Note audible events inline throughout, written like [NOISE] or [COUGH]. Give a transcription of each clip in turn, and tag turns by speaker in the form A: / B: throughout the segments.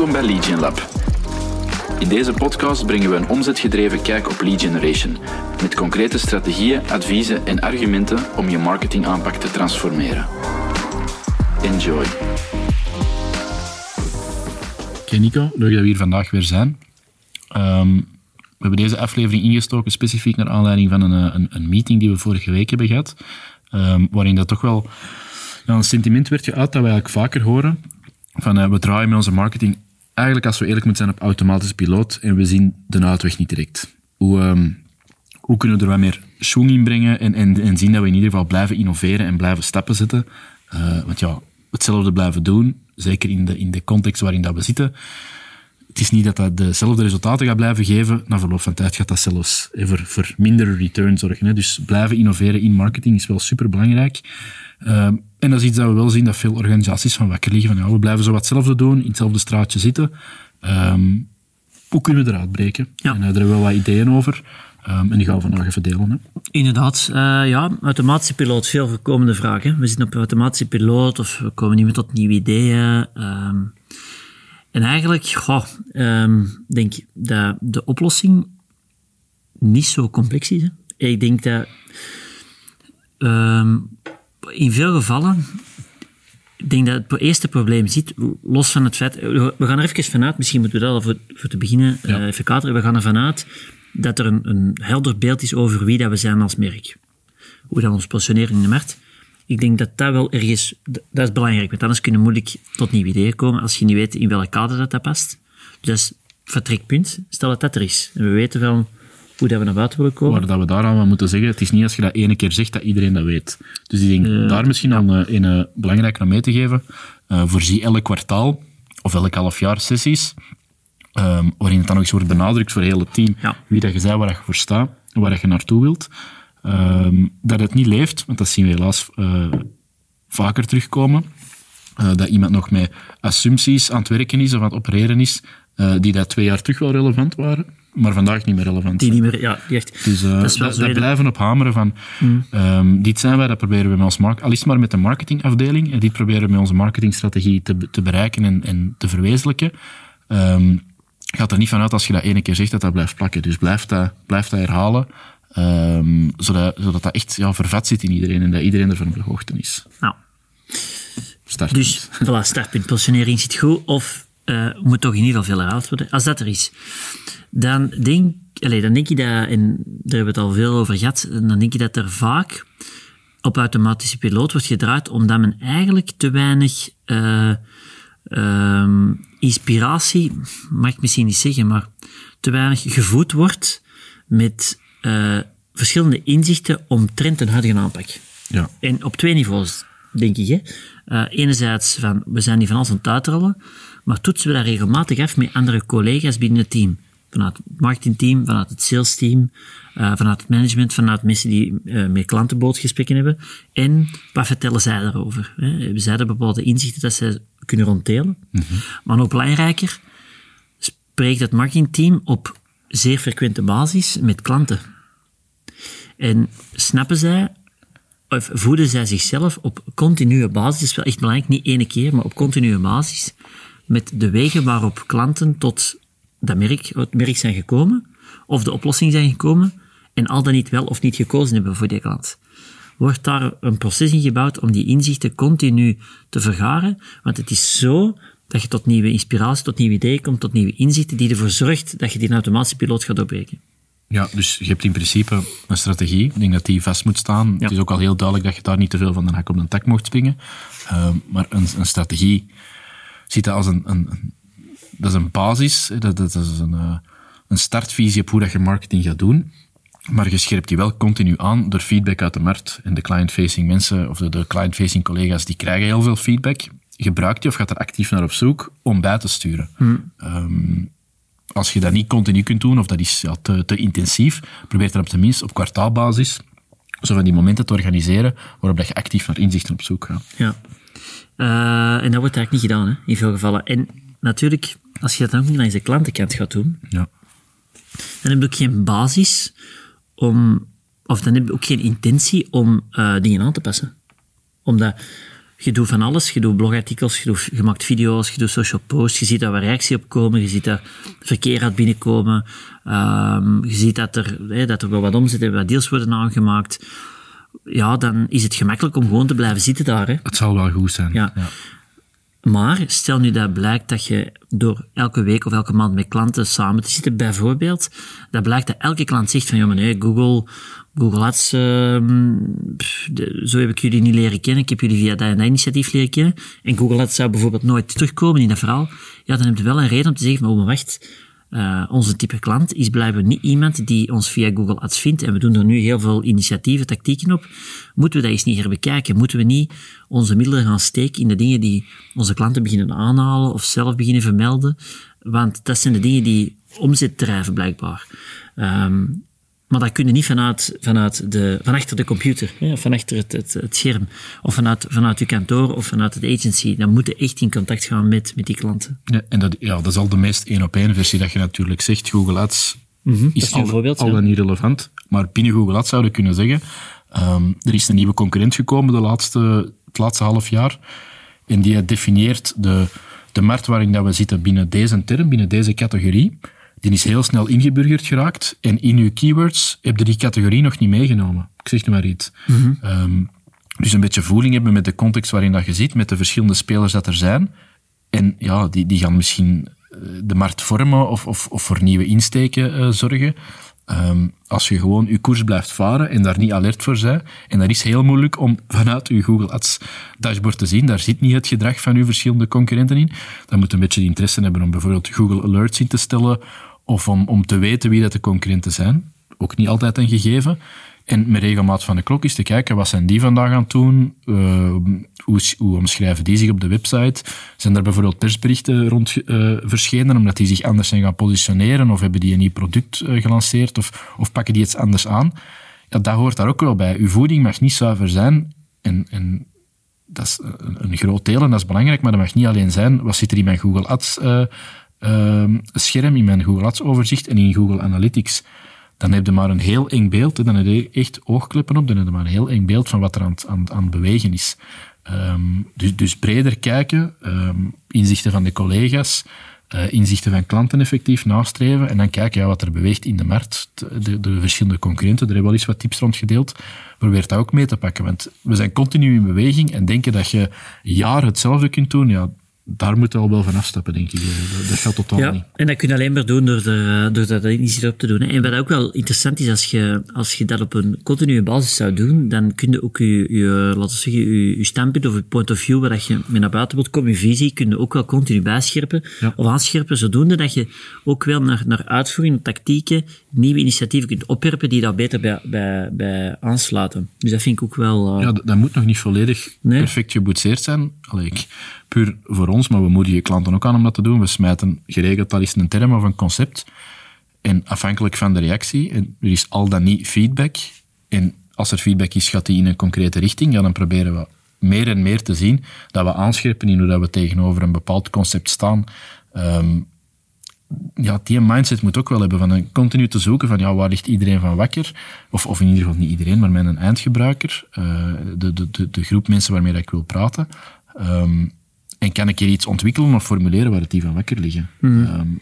A: Welkom bij Lead Lab. In deze podcast brengen we een omzetgedreven kijk op lead generation, met concrete strategieën, adviezen en argumenten om je marketingaanpak te transformeren. Enjoy.
B: Oké Nico, leuk dat we hier vandaag weer zijn. Ehm, we hebben deze aflevering ingestoken specifiek naar aanleiding van een, eh, een, een meeting die we vorige week hebben gehad, ehm, waarin dat toch wel een sentiment werd geuit dat we eigenlijk vaker horen, van uh, we draaien met onze marketing eigenlijk, als we eerlijk moeten zijn, op automatische piloot en we zien de uitweg niet direct. Hoe, ehm, hoe kunnen we er wat meer schwung in brengen en, en, en zien dat we in ieder geval blijven innoveren en blijven stappen zetten? Uh, want ja, hetzelfde blijven doen, zeker in de, in de context waarin dat we zitten. Het is niet dat dat dezelfde resultaten gaat blijven geven. Na verloop van tijd gaat dat zelfs voor, voor minder return zorgen. Hè. Dus blijven innoveren in marketing is wel super belangrijk. Uh, en dat is iets dat we wel zien dat veel organisaties van wakker liggen. Van, ja, we blijven zo wat hetzelfde doen, in hetzelfde straatje zitten. Um, hoe kunnen we eruit breken? Ja. En uh, daar hebben we wel wat ideeën over. Um, en die gaan we vandaag even delen. Hè.
C: Inderdaad. Uh, ja, automatische piloot, veel voorkomende vragen. We zitten op automatische piloot of we komen niet meer tot nieuwe ideeën. Um, en eigenlijk, goh, um, denk dat de oplossing niet zo complex is. Hè. Ik denk dat in veel gevallen ik denk dat het eerste probleem zit, los van het feit... We gaan er even vanuit, misschien moeten we dat al voor, voor te beginnen ja. uh, even kaderen. We gaan er vanuit dat er een, een helder beeld is over wie dat we zijn als merk. Hoe dat ons positioneren in de markt. Ik denk dat dat wel ergens... Dat is belangrijk, want anders kunnen we moeilijk tot nieuwe ideeën komen als je niet weet in welke kader dat, dat past. Dus dat is vertrekpunt. Stel dat dat er is. En we weten wel hoe dat we naar buiten willen komen.
B: Maar dat we daaraan wel moeten zeggen, het is niet als je dat ene keer zegt dat iedereen dat weet. Dus ik denk uh, daar misschien aan uh, een uh, belangrijk om mee te geven. Uh, voorzie elk kwartaal of elk half jaar sessies, um, waarin het dan nog eens wordt benadrukt voor het hele team ja. wie dat je zei, waar je voor staat en waar je naartoe wilt. Um, dat het niet leeft, want dat zien we helaas vaker terugkomen. dat iemand nog met assumpties aan het werken is of aan het opereren is, die dat twee jaar terug wel relevant waren maar vandaag niet meer relevant
C: Die niet meer, ja, echt.
B: Dus uh, dat, dat, dat blijven op hameren van, mm. um, dit zijn wij, dat proberen we met ons markt, al is maar met de marketingafdeling, en dit proberen we met onze marketingstrategie te, te bereiken en, en te verwezenlijken. Um, gaat er niet vanuit als je dat ene keer zegt dat dat blijft plakken. Dus blijf dat, blijf dat herhalen, um, zodat, zodat dat echt ja, vervat zit in iedereen en dat iedereen ervan op de hoogte is.
C: Nou. Startpunt. Dus, voilà, startpunt. Positionering zit goed, of uh, moet toch in ieder geval veel herhaald worden. Als dat er is dan denk, allez, dan denk je dat, en daar hebben we het al veel over gehad, dan denk je dat er vaak op automatische piloot wordt gedraaid omdat men eigenlijk te weinig uh, uh, inspiratie, mag ik misschien niet zeggen, maar te weinig gevoed wordt met uh, verschillende inzichten omtrent een huidige aanpak.
B: Ja.
C: En op twee niveaus, denk ik. Hè. Uh, enerzijds van, we zijn niet van alles aan het uitrollen, maar toetsen we dat regelmatig af met andere collega's binnen het team vanuit het marketingteam, vanuit het salesteam, uh, vanuit het management, vanuit mensen die uh, met klantenbootgesprekken hebben. En wat vertellen zij daarover? Hè? Hebben zij er bepaalde inzichten dat zij kunnen rondtelen? Mm -hmm. Maar nog belangrijker, spreekt het marketingteam op zeer frequente basis met klanten. En snappen zij, of voeden zij zichzelf op continue basis, dat is wel echt belangrijk, niet ene keer, maar op continue basis, met de wegen waarop klanten tot dat merk, het merk zijn gekomen, of de oplossing zijn gekomen, en al dan niet wel of niet gekozen hebben voor die klant. Wordt daar een proces in gebouwd om die inzichten continu te vergaren? Want het is zo dat je tot nieuwe inspiratie, tot nieuwe ideeën komt, tot nieuwe inzichten, die ervoor zorgt dat je die automatische piloot gaat doorbreken.
B: Ja, dus je hebt in principe een strategie. Ik denk dat die vast moet staan. Ja. Het is ook al heel duidelijk dat je daar niet te veel van de hak op de tak mocht springen. Uh, maar een, een, strategie ziet dat als een, een, dat is een basis, dat, dat is een, uh, een startvisie op hoe dat je marketing gaat doen. Maar je scherpt die wel continu aan door feedback uit de markt. En de client-facing mensen, of de, de client-facing collega's, die krijgen heel veel feedback. Gebruikt die of gaat er actief naar op zoek om bij te sturen. Hmm. Um, als je dat niet continu kunt doen, of dat is ja, te, te intensief, probeer dan op tenminste op kwartaalbasis zo van die momenten te organiseren waarop dat je actief naar inzichten op zoek gaat.
C: Ja. Uh, en dat wordt eigenlijk niet gedaan, hè, in veel gevallen. En natuurlijk, als je dat dan ook niet langs de klantenkant gaat doen,
B: ja.
C: dan heb je ook geen basis om, of dan heb je ook geen intentie om uh, dingen aan te passen. Omdat je doet van alles. Je doet blogartikels, je, doet, je maakt video's, je doet social posts. Je ziet dat er reactie op komen. Je ziet dat verkeer gaat binnenkomen. Ehm, je ziet dat er, hè, dat er wel wat omzet en wat deals worden aangemaakt. Ja, dan is het gemakkelijk om gewoon te blijven zitten daar. Hè.
B: Het zal wel goed zijn.
C: Ja. Maar stel nu dat blijkt dat je door elke week of elke maand met klanten samen te zitten, bijvoorbeeld, dat blijkt dat elke klant zegt van, ja nee, Google, Google Ads, ehm, zo heb ik jullie niet leren kennen, ik heb jullie via dat initiatief leren kennen, en Google Ads zou bijvoorbeeld nooit terugkomen in dat verhaal, ja, dan heb je wel een reden om te zeggen van, oh, maar wacht, eh, onze type klant is blijkbaar niet iemand die ons via Google Ads vindt en we doen er nu heel veel initiatieven, tactieken op. Moeten we dat eens niet herbekijken? Moeten we niet onze middelen gaan steken in de dingen die onze klanten beginnen aanhalen of zelf beginnen vermelden? Want dat zijn de dingen die omzet drijven, blijkbaar. Ehm, maar dat kun je niet vanuit, vanuit de, van achter de computer, hè, of van achter het, het, het scherm, of vanuit, vanuit je kantoor of vanuit het agency. Dan moet je echt in contact gaan met, met die klanten.
B: Ja, en dat, ja, dat is al de meest één-op-één versie dat je natuurlijk zegt. Google Ads
C: dat
B: is al,
C: ja.
B: dan niet relevant. Maar binnen Google Ads zouden kunnen zeggen, ehm, er is een nieuwe concurrent gekomen de laatste, het laatste half jaar. En die definieert de, de markt waarin dat we zitten binnen deze term, binnen deze categorie. Die is heel snel ingeburgerd geraakt. En in uw keywords heb je die categorie nog niet meegenomen. Ik zeg nu maar iets. Ehm, dus een beetje voeling hebben met de context waarin dat je zit, met de verschillende spelers dat er zijn. En ja, die, die gaan misschien eh, de markt vormen of, of, of voor nieuwe insteken eh, zorgen. Ehm, als je gewoon je koers blijft varen en daar niet alert voor bent, en dat is heel moeilijk om vanuit je Google Ads dashboard te zien, daar zit niet het gedrag van uw verschillende concurrenten in, dan moet je een beetje de interesse hebben om bijvoorbeeld Google Alerts in te stellen, of om, om te weten wie dat de concurrenten zijn. Ook niet altijd een gegeven. En met regelmaat van de klok is te kijken, wat zijn die vandaag aan het doen? Uh, hoe, hoe omschrijven die zich op de website? Zijn er bijvoorbeeld persberichten rond uh, verschenen, omdat die zich anders zijn gaan positioneren? Of hebben die een nieuw product uh, gelanceerd? Of, of pakken die iets anders aan? Ja, dat hoort daar ook wel bij. Uw voeding mag niet zuiver zijn. En, en dat is een, een groot deel en dat is belangrijk, maar dat mag niet alleen zijn, wat zit er in mijn Google Ads scherm, in mijn Google Ads overzicht en in Google Analytics? dan heb je maar een heel eng beeld. Dan heb je echt oogkleppen op. Dan heb je maar een heel eng beeld van wat er aan, aan, aan het bewegen is. Um, dus, breder kijken, um, inzichten van de collega's, uh, inzichten van klanten effectief nastreven. En dan kijken ja, wat er beweegt in de markt. De, de verschillende concurrenten, er hebben wel eens wat tips rond gedeeld. Probeer dat ook mee te pakken. Want we zijn continu in beweging en denken dat je jaren hetzelfde kunt doen. Ja, daar moet je al wel van afstappen, denk ik. Dat, dat gaat totaal
C: ja,
B: niet.
C: En dat kun je alleen maar doen door, de, door dat initiatief op te doen. En wat ook wel interessant is, als je, als je dat op een continue basis zou doen, dan kun je ook je, je laten we zeggen, je, je standpunt of je point of view, waar je mee naar buiten wilt komen, je visie, kun je ook wel continu bijscherpen
B: Ja.
C: of aanscherpen, zodoende dat je ook wel naar, naar uitvoering, tactieken, nieuwe initiatieven kunt opwerpen die daar beter bij, bij, bij aansluiten. Dus dat vind ik ook wel... uh,
B: Ja, dat, dat moet nog niet volledig
C: Nee.
B: perfect geboetseerd zijn. Allee, ik, puur voor ons, maar we moedigen klanten ook aan om dat te doen. We smijten geregeld al eens een term of een concept. En afhankelijk van de reactie, en er is al dan niet feedback. En als er feedback is, gaat die in een concrete richting. Ja, dan proberen we meer en meer te zien dat we aanscherpen in hoe dat we tegenover een bepaald concept staan. Ehm, ja, die mindset moet ook wel hebben van een continu te zoeken van ja, waar ligt iedereen van wakker? Of, of in ieder geval niet iedereen, maar mijn eindgebruiker, uh, de, de, de, groep mensen waarmee dat ik wil praten. Um, en kan ik hier iets ontwikkelen of formuleren waar het die van wakker liggen? Mm. Um,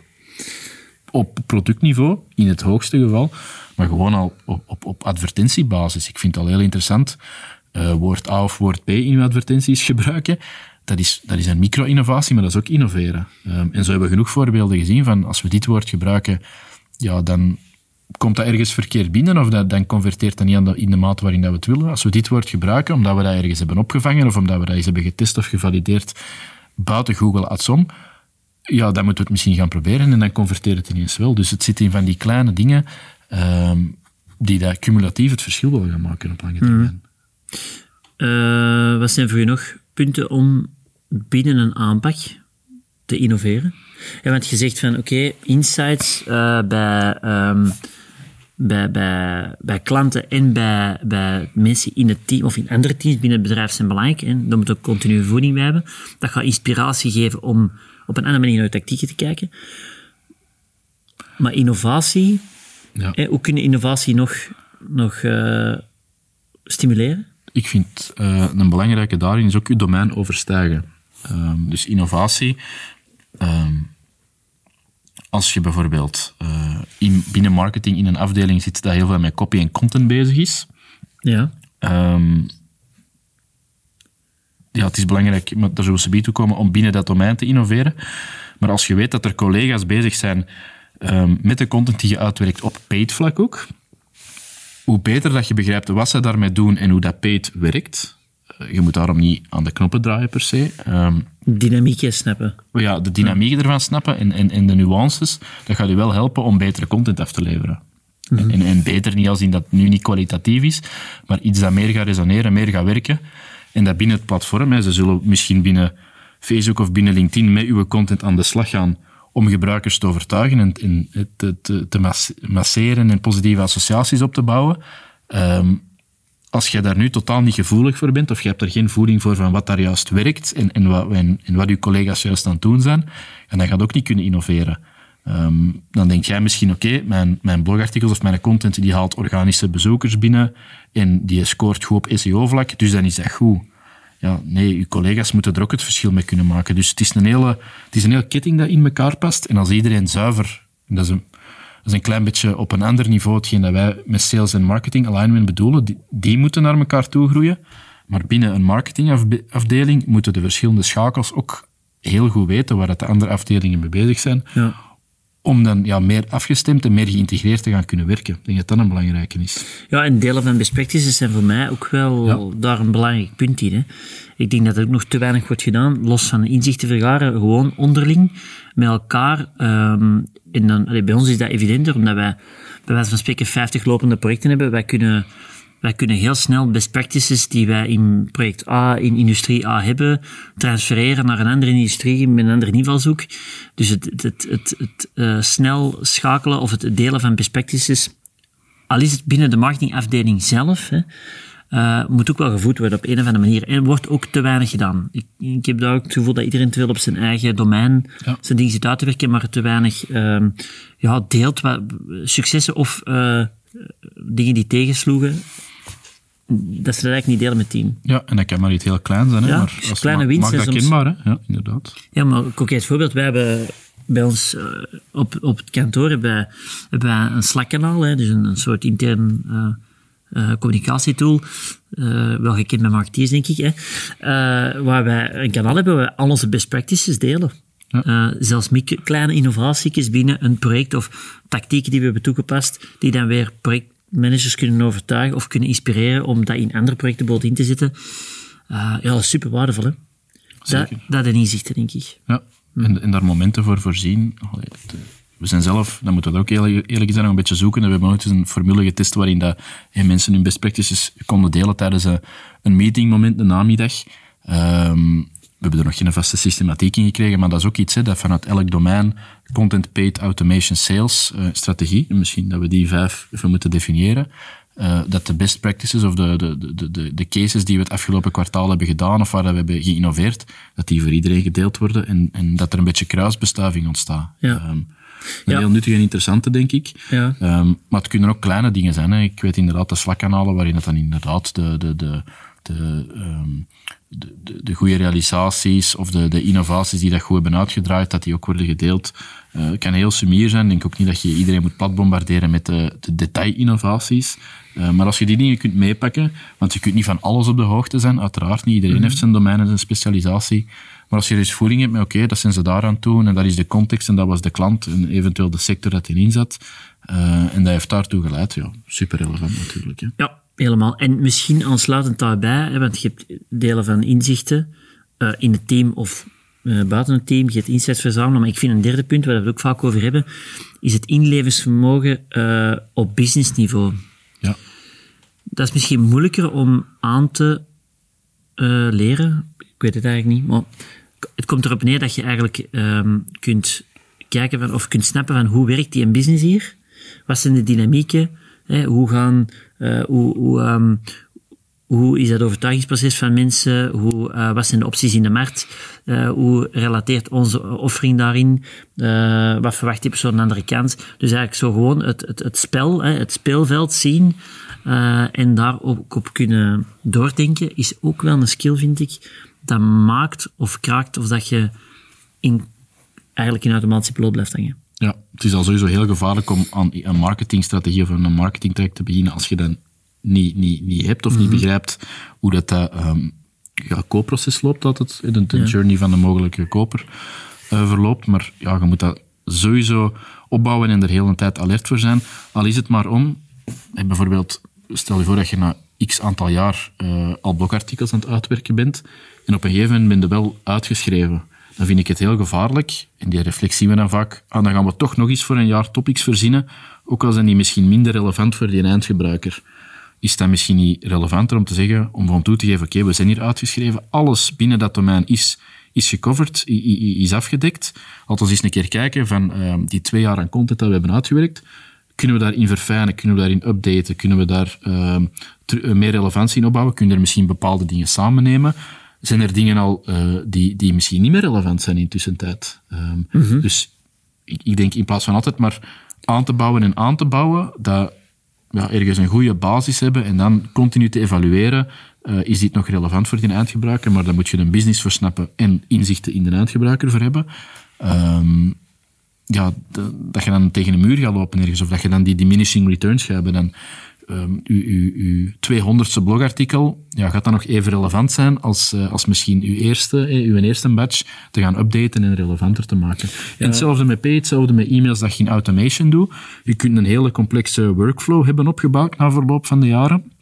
B: op productniveau, in het hoogste geval, maar gewoon al op, op, op advertentiebasis. Ik vind het al heel interessant. Uh, woord A of woord B in uw advertenties [LAUGHS] gebruiken dat is, dat is een micro-innovatie, maar dat is ook innoveren. Um, en zo hebben we genoeg voorbeelden gezien van als we dit woord gebruiken, ja, dan komt dat ergens verkeerd binnen of dat, dan converteert dat niet in de mate waarin dat we het willen. Als we dit woord gebruiken, omdat we dat ergens hebben opgevangen of omdat we dat eens hebben getest of gevalideerd buiten Google Ads om, ja, dan moeten we het misschien gaan proberen en dan converteert het ineens wel. Dus het zit in van die kleine dingen um, die dat cumulatief het verschil willen gaan maken op lange termijn.
C: Mm. Uh, wat zijn voor je nog punten om binnen een aanpak te innoveren. Ja, want je zegt van, oké, okay, insights uh, bij, um, bij, bij, bij klanten en bij, bij mensen in het team of in andere teams binnen het bedrijf zijn belangrijk. En daar moet ook continue voeding bij hebben. Dat gaat inspiratie geven om op een andere manier naar tactieken te kijken. Maar innovatie,
B: ja.
C: hè, hoe kun je innovatie nog, nog uh, stimuleren?
B: ik vind uh, een belangrijke daarin is ook je domein overstijgen. Um, dus innovatie. Um, als je bijvoorbeeld uh, in, binnen marketing in een afdeling zit dat heel veel met copy en content bezig is.
C: Ja.
B: Um, ja, het is belangrijk, maar daar zullen we toe komen, om binnen dat domein te innoveren. Maar als je weet dat er collega's bezig zijn um, met de content die je uitwerkt op paid vlak ook, hoe beter dat je begrijpt wat ze daarmee doen en hoe dat paid werkt. Uh, je moet daarom niet aan de knoppen draaien per se. Um,
C: dynamiek snappen.
B: Ja, de dynamiek ervan snappen en, en, en de nuances, dat gaat je wel helpen om betere content af te leveren. Mm en, en, beter niet als in dat nu niet kwalitatief is, maar iets dat meer gaat resoneren, meer gaat werken. En dat binnen het platform, hè, ze zullen misschien binnen Facebook of binnen LinkedIn met uw content aan de slag gaan om gebruikers te overtuigen en, te, te, te, masseren en positieve associaties op te bouwen. Um, als je daar nu totaal niet gevoelig voor bent, of je hebt er geen voeling voor van wat daar juist werkt en, en, wat, en, en wat je collega's juist aan het doen zijn, en dan gaat ook niet kunnen innoveren. Um, dan denk jij misschien, oké, mijn, mijn blogartikels of mijn content die haalt organische bezoekers binnen en die scoort goed op SEO-vlak, dus dan is dat goed. Ja, nee, je collega's moeten er ook het verschil mee kunnen maken. Dus het is een hele, het is een hele ketting dat in elkaar past. En als iedereen zuiver, dat is een, is een klein beetje op een ander niveau hetgeen dat wij met sales en marketing alignment bedoelen, die, die moeten naar elkaar toe groeien. Maar binnen een marketingafdeling moeten de verschillende schakels ook heel goed weten waar de andere afdelingen mee bezig zijn.
C: Ja
B: om dan ja, meer afgestemd en meer geïntegreerd te gaan kunnen werken. Ik denk dat dat een belangrijke is.
C: Ja, en delen van best practices zijn voor mij ook wel daar een belangrijk punt in. Hè. Ik denk dat er ook nog te weinig wordt gedaan, los van inzichten vergaren, gewoon onderling met elkaar. Um, en dan, bij ons is dat evidenter, omdat wij bij wijze van spreken 50 lopende projecten hebben. Wij kunnen wij kunnen heel snel best practices die wij in project A, in industrie A hebben, transfereren naar een andere industrie met een andere invalshoek. Dus het, het, het, het, uh, snel schakelen of het delen van best practices, al is het binnen de marketingafdeling zelf, hè, uh, moet ook wel gevoed worden op een of andere manier. En wordt ook te weinig gedaan. Ik, ik heb daar ook het gevoel dat iedereen te veel op zijn eigen domein ja. zijn ding zit uit te werken, maar te weinig uh, ja, deelt wat, successen of uh, dingen die tegensloegen dat ze dat eigenlijk niet delen met team.
B: Ja, en dat kan maar iets heel klein zijn. Hè?
C: Ja,
B: maar
C: als kleine winst.
B: Maak dat kenbaar, hè? Ja, inderdaad.
C: Ja, maar een concreet voorbeeld. Wij hebben bij ons uh, op, op het kantoor hebben wij, hebben wij een Slack-kanaal, hè, dus een, een soort intern uh, uh, communicatietool, wel gekend met marketeers, denk ik, hè, waar wij een kanaal hebben waar we al onze best practices delen. Ja. zelfs kleine innovaties binnen een project of tactieken die we hebben toegepast, die dan weer project managers kunnen overtuigen of kunnen inspireren om dat in andere projecten bijvoorbeeld in te zetten. Ja, dat is super waardevol, hè? Dat, dat en inzichten, denk ik.
B: Ja, en, en daar momenten voor voorzien. We zijn zelf, dan moeten we dat ook eerlijk, eerlijk zijn, nog een beetje zoeken. We hebben nooit eens een formule getest waarin dat, mensen hun best practices konden delen tijdens een, een meetingmoment, een namiddag. Um, we hebben er nog geen vaste systematiek in gekregen, maar dat is ook iets hè, dat vanuit elk domein content paid automation sales uh, strategie, misschien dat we die vijf even moeten definiëren, uh, dat de best practices of de, de, de, de, de cases die we het afgelopen kwartaal hebben gedaan of waar we hebben geïnnoveerd, dat die voor iedereen gedeeld worden en, en dat er een beetje kruisbestuiving ontstaat.
C: Ja.
B: Um, een heel nuttige en interessante, denk ik.
C: Ja.
B: Um, maar het kunnen ook kleine dingen zijn. Hè. Ik weet inderdaad de Slack-kanalen waarin het dan inderdaad de, de, de, de, um, de, de, de, goede realisaties of de, de innovaties die dat goed hebben uitgedraaid, dat die ook worden gedeeld. Uh, het kan heel sumier zijn. Ik denk ook niet dat je iedereen moet platbombarderen met de, de detailinnovaties. Uh, maar als je die dingen kunt meepakken, want je kunt niet van alles op de hoogte zijn, uiteraard niet. Iedereen mm heeft zijn domein en zijn specialisatie. Maar als je dus voeling hebt met, oké, okay, dat zijn ze daaraan toe en dat is de context en dat was de klant en eventueel de sector dat erin zat. Uh, en dat heeft daartoe geleid. Ja, super relevant natuurlijk. Hè.
C: Ja, Helemaal. En misschien aansluitend daarbij, want je hebt delen van inzichten uh, in het team of uh, buiten het team, je hebt insights verzamelen, maar ik vind een derde punt, waar we het ook vaak over hebben, is het inlevensvermogen op businessniveau. Dat is misschien moeilijker om aan te leren. Ik weet het eigenlijk niet, maar het komt erop neer dat je eigenlijk um, kunt kijken van, of kunt snappen van hoe werkt die een business hier? Wat zijn de dynamieken? Hè? Hoe gaan uh, hoe, hoe, um, hoe is dat overtuigingsproces van mensen? Hoe, uh, wat zijn de opties in de markt? Uh, hoe relateert onze offering daarin? Uh, wat verwacht die persoon aan de andere kant? Dus eigenlijk zo gewoon het, het, het spel, hè, het speelveld zien en daar ook op kunnen doordenken, is ook wel een skill, vind ik, dat maakt of kraakt of dat je in, eigenlijk in automatische piloot blijft hangen.
B: Ja, het is al sowieso heel gevaarlijk om aan een marketingstrategie of een marketingtrack te beginnen als je dan niet, niet, niet hebt of niet mhm. begrijpt hoe dat, dat um, ja, koopproces loopt, dat het in de journey van de mogelijke koper uh, verloopt. Maar ja, je moet dat sowieso opbouwen en er heel een tijd alert voor zijn. Al is het maar om, bijvoorbeeld, stel je voor dat je na x aantal jaar uh, al blogartikels aan het uitwerken bent en op een gegeven moment ben je wel uitgeschreven. Dan vind ik het heel gevaarlijk, en die reflectie we dan vaak, ah, dan gaan we toch nog eens voor een jaar topics verzinnen, ook al zijn die misschien minder relevant voor die eindgebruiker is dat misschien niet relevanter om te zeggen, om van toe te geven, oké, we zijn hier uitgeschreven, alles binnen dat domein is, is gecoverd, is afgedekt. Althans eens een keer kijken van uh, die twee jaar aan content dat we hebben uitgewerkt, kunnen we daarin verfijnen, kunnen we daarin updaten, kunnen we daar uh, meer relevantie in opbouwen, kunnen er misschien bepaalde dingen samen nemen. Zijn er dingen al uh, die, die misschien niet meer relevant zijn in tussentijd? Um, mm -hmm. Dus ik, ik denk in plaats van altijd maar aan te bouwen en aan te bouwen, dat ja, ergens een goede basis hebben en dan continu te evalueren. Uh, is dit nog relevant voor die eindgebruiker? Maar dan moet je een business voor snappen en inzichten in de eindgebruiker voor hebben. Um, ja, dat je dan tegen een muur gaat lopen ergens, of dat je dan die diminishing returns gaat hebben. Dan um, uw, uw, uw 200ste blogartikel ja, gaat dan nog even relevant zijn als, uh, als misschien uw eerste, eh, uw eerste batch te gaan updaten en relevanter te maken. En hetzelfde met pay, hetzelfde met e-mails dat je in automation doet. Je kunt een hele complexe workflow hebben opgebouwd na verloop van de jaren.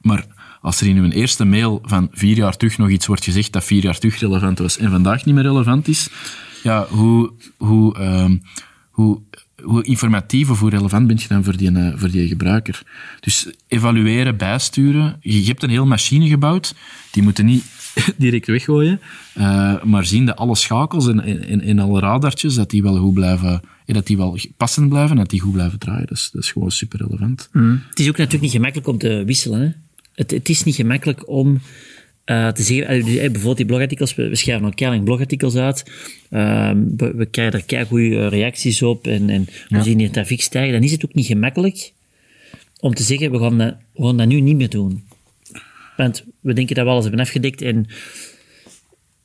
B: Maar als er in uw eerste mail van vier jaar terug nog iets wordt gezegd dat vier jaar terug relevant was en vandaag niet meer relevant is, ja, hoe, hoe, um, hoe hoe informatief of hoe relevant ben je dan voor die, uh, voor die gebruiker? Dus evalueren, bijsturen. Je, hebt een hele machine gebouwd, die moeten niet [LAUGHS] direct weggooien, uh, maar zien dat alle schakels en, en, en alle radartjes, dat die wel goed blijven, dat die wel passend blijven en dat die goed blijven draaien. Dat is, dat is gewoon super relevant.
C: Mm. Het is ook natuurlijk niet gemakkelijk om te wisselen. Hè? Het, het is niet gemakkelijk om uh, te zeggen, uh, bijvoorbeeld die blogartikels, we, schrijven al keihard blogartikels uit, uh, we, we, krijgen er keihard goede reacties op en, en we ja. zien die trafiek stijgen, dan is het ook niet gemakkelijk om te zeggen, we gaan dat, we gaan dat nu niet meer doen. Want we denken dat we alles hebben afgedekt en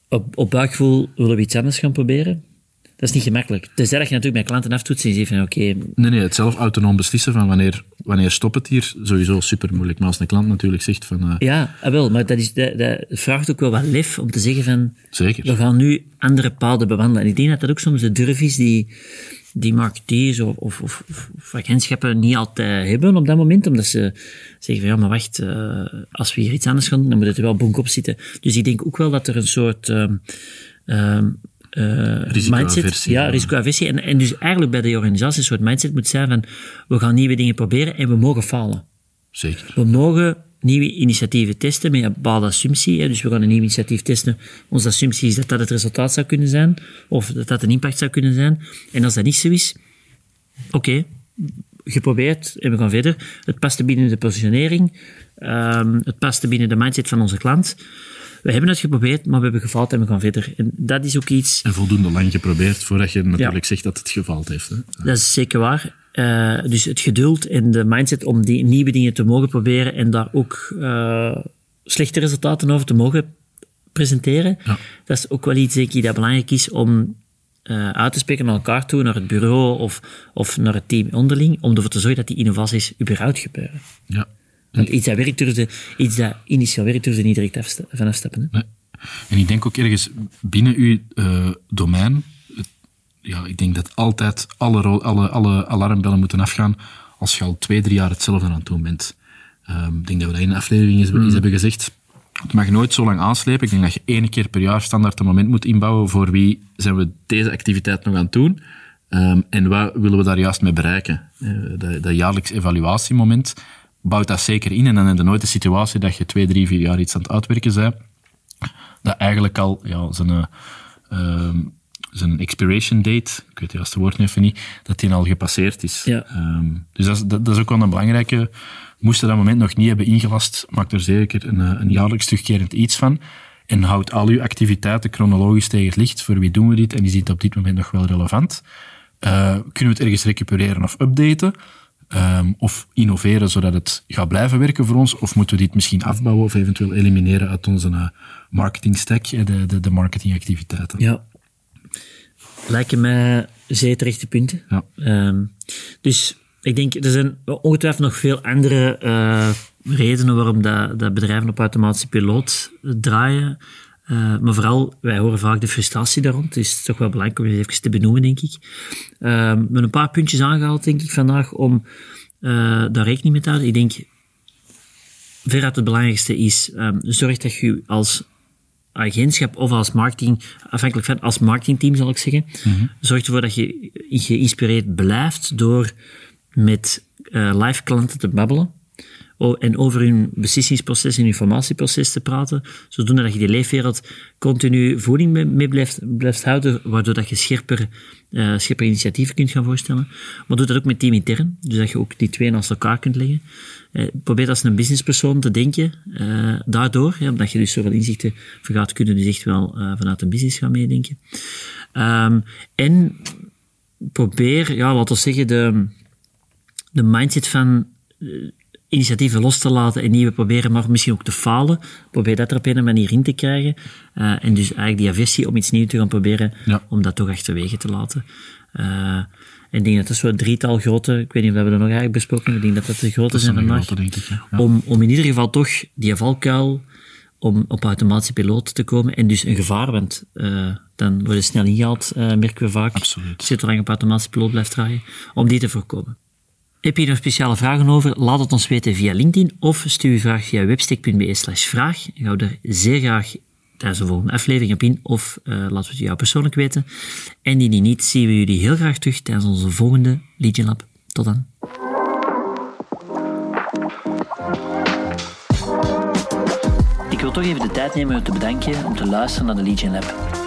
C: op, op buikgevoel willen we iets anders gaan proberen. Dat is niet gemakkelijk. Tenzij dat je natuurlijk met klanten aftoetst en zegt van oké... Okay,
B: nee, nee, het zelf autonoom beslissen van wanneer, wanneer stopt het hier, sowieso super moeilijk. Maar als een klant natuurlijk zegt van... Uh...
C: Ja, ah, wel, maar dat, is, dat, dat, vraagt ook wel wat lef om te zeggen van...
B: Zeker.
C: We gaan nu andere paden bewandelen. En ik denk dat dat ook soms de durf is die, die marketeers of, of, of, of agentschappen niet altijd hebben op dat moment, omdat ze zeggen van ja, maar wacht, uh, als we hier iets anders gaan doen, dan moet het er wel bonk op zitten. Dus ik denk ook wel dat er een soort... Uh, uh, mindset. Ja, risicoaversie. En, en dus eigenlijk bij de organisatie een soort mindset moet zijn van we gaan nieuwe dingen proberen en we mogen falen.
B: Zeker.
C: We mogen nieuwe initiatieven testen met een bepaalde assumptie. Hè. Dus we gaan een nieuw initiatief testen. Onze assumptie is dat dat het resultaat zou kunnen zijn, of dat dat een impact zou kunnen zijn. En als dat niet zo is, oké, okay, geprobeerd en we gaan verder. Het past binnen de positionering, um, het past binnen de mindset van onze klant we hebben het geprobeerd, maar we hebben gefaald en we gaan verder. En dat is ook iets...
B: En voldoende lang geprobeerd voordat je natuurlijk zegt dat het gefaald heeft. Hè?
C: Dat is zeker waar. Uh, dus het geduld en de mindset om die nieuwe dingen te mogen proberen en daar ook uh, slechte resultaten over te mogen presenteren. Ja. Dat is ook wel iets denk ik, dat belangrijk is om uh, uit te spreken naar elkaar toe, naar het bureau of, of naar het team onderling, om ervoor te zorgen dat die innovaties überhaupt gebeuren.
B: Ja.
C: Want iets dat werkt durfde, iets dat initieel werkt durfde niet direct afsta van afstappen. Hè?
B: En ik denk ook ergens binnen uw uh, domein, ja, ik denk dat altijd alle, alle, alle alarmbellen moeten afgaan als je al twee, drie jaar hetzelfde aan het doen bent. Um, ik denk dat we dat in de aflevering eens, mm. hebben gezegd. Het mag nooit zo lang aanslepen. Ik denk dat je één keer per jaar standaard een moment moet inbouwen voor wie zijn we deze activiteit nog aan het doen. Um, en wat willen we daar juist mee bereiken? Uh, dat, dat jaarlijks evaluatiemoment, bouwt dat zeker in. En dan heb je nooit de situatie dat je twee, drie, vier jaar iets aan het uitwerken bent, dat eigenlijk al ja, zijn, uh, zijn expiration date, ik weet het juiste woord even niet, dat die al gepasseerd is.
C: Ja.
B: Um, dus dat is, dat, dat, is ook wel een belangrijke Moest je dat moment nog niet hebben ingelast, maak er zeker een, een jaarlijks terugkerend iets van. En houd al uw activiteiten chronologisch tegen het licht. Voor wie doen we dit? En die ziet op dit moment nog wel relevant. Uh, kunnen we het ergens recupereren of updaten? Um, of innoveren zodat het gaat blijven werken voor ons? Of moeten we dit misschien afbouwen of eventueel elimineren uit onze uh, marketing stack, de, de, de marketingactiviteiten?
C: Ja. Lijken mij zeer terechte punten.
B: Ja.
C: Um, dus ik denk, er zijn ongetwijfeld nog veel andere uh, redenen waarom dat, dat bedrijven op automatische piloot draaien. Uh, maar vooral, wij horen vaak de frustratie daar rond. Dus het is toch wel belangrijk om je even te benoemen, denk ik. Uh, we hebben een paar puntjes aangehaald, denk ik, vandaag om uh, daar rekening mee te houden. Ik denk, veruit het belangrijkste is, um, zorg dat je als agentschap of als marketing, afhankelijk van, als marketingteam zal ik zeggen, mm -hmm. zorg ervoor dat je geïnspireerd blijft door met live klanten te babbelen en over hun beslissingsproces en informatieproces te praten, zodoende dat je die leefwereld continu voeding mee blijft, blijft houden, waardoor dat je scherper, uh, scherper initiatieven kunt gaan voorstellen. Maar doe dat ook met team intern, dus dat je ook die twee naast elkaar kunt leggen. Uh, probeer als een businesspersoon te denken, uh, daardoor, omdat je dus zoveel inzichten vergaat, kunnen dus echt wel vanuit de business gaan meedenken. Um, en probeer, ja, laten we zeggen, de, de mindset van initiatieven los te laten en nieuwe proberen, maar misschien ook te falen. Probeer dat er op een manier in te krijgen. Uh, en dus eigenlijk die aversie om iets nieuws te gaan proberen,
B: ja.
C: om dat toch achterwege te laten. Uh, en ik denk dat dat zo'n drietal grote, ik weet niet of we dat nog eigenlijk besproken ik denk dat dat de grote
B: dat
C: zijn vandaag.
B: Grote, denk ik, ja.
C: om, om in ieder geval toch die valkuil, om op automatische piloot te komen en dus een gevaar, want uh, dan word je snel ingehaald, merken we vaak.
B: Absoluut.
C: Zit lang op automatische piloot blijft draaien, om die te voorkomen. Heb je er speciale vragen over? Laat het ons weten via LinkedIn of stuur je vraag via webstick.be slash vraag. Ik hou er zeer graag tijdens de volgende aflevering op in of uh, laten we het jou persoonlijk weten. En die niet, zien we jullie heel graag terug tijdens onze volgende Legion Lab. Tot dan. Ik wil toch even de tijd nemen om te bedanken om te luisteren naar de Legion Lab.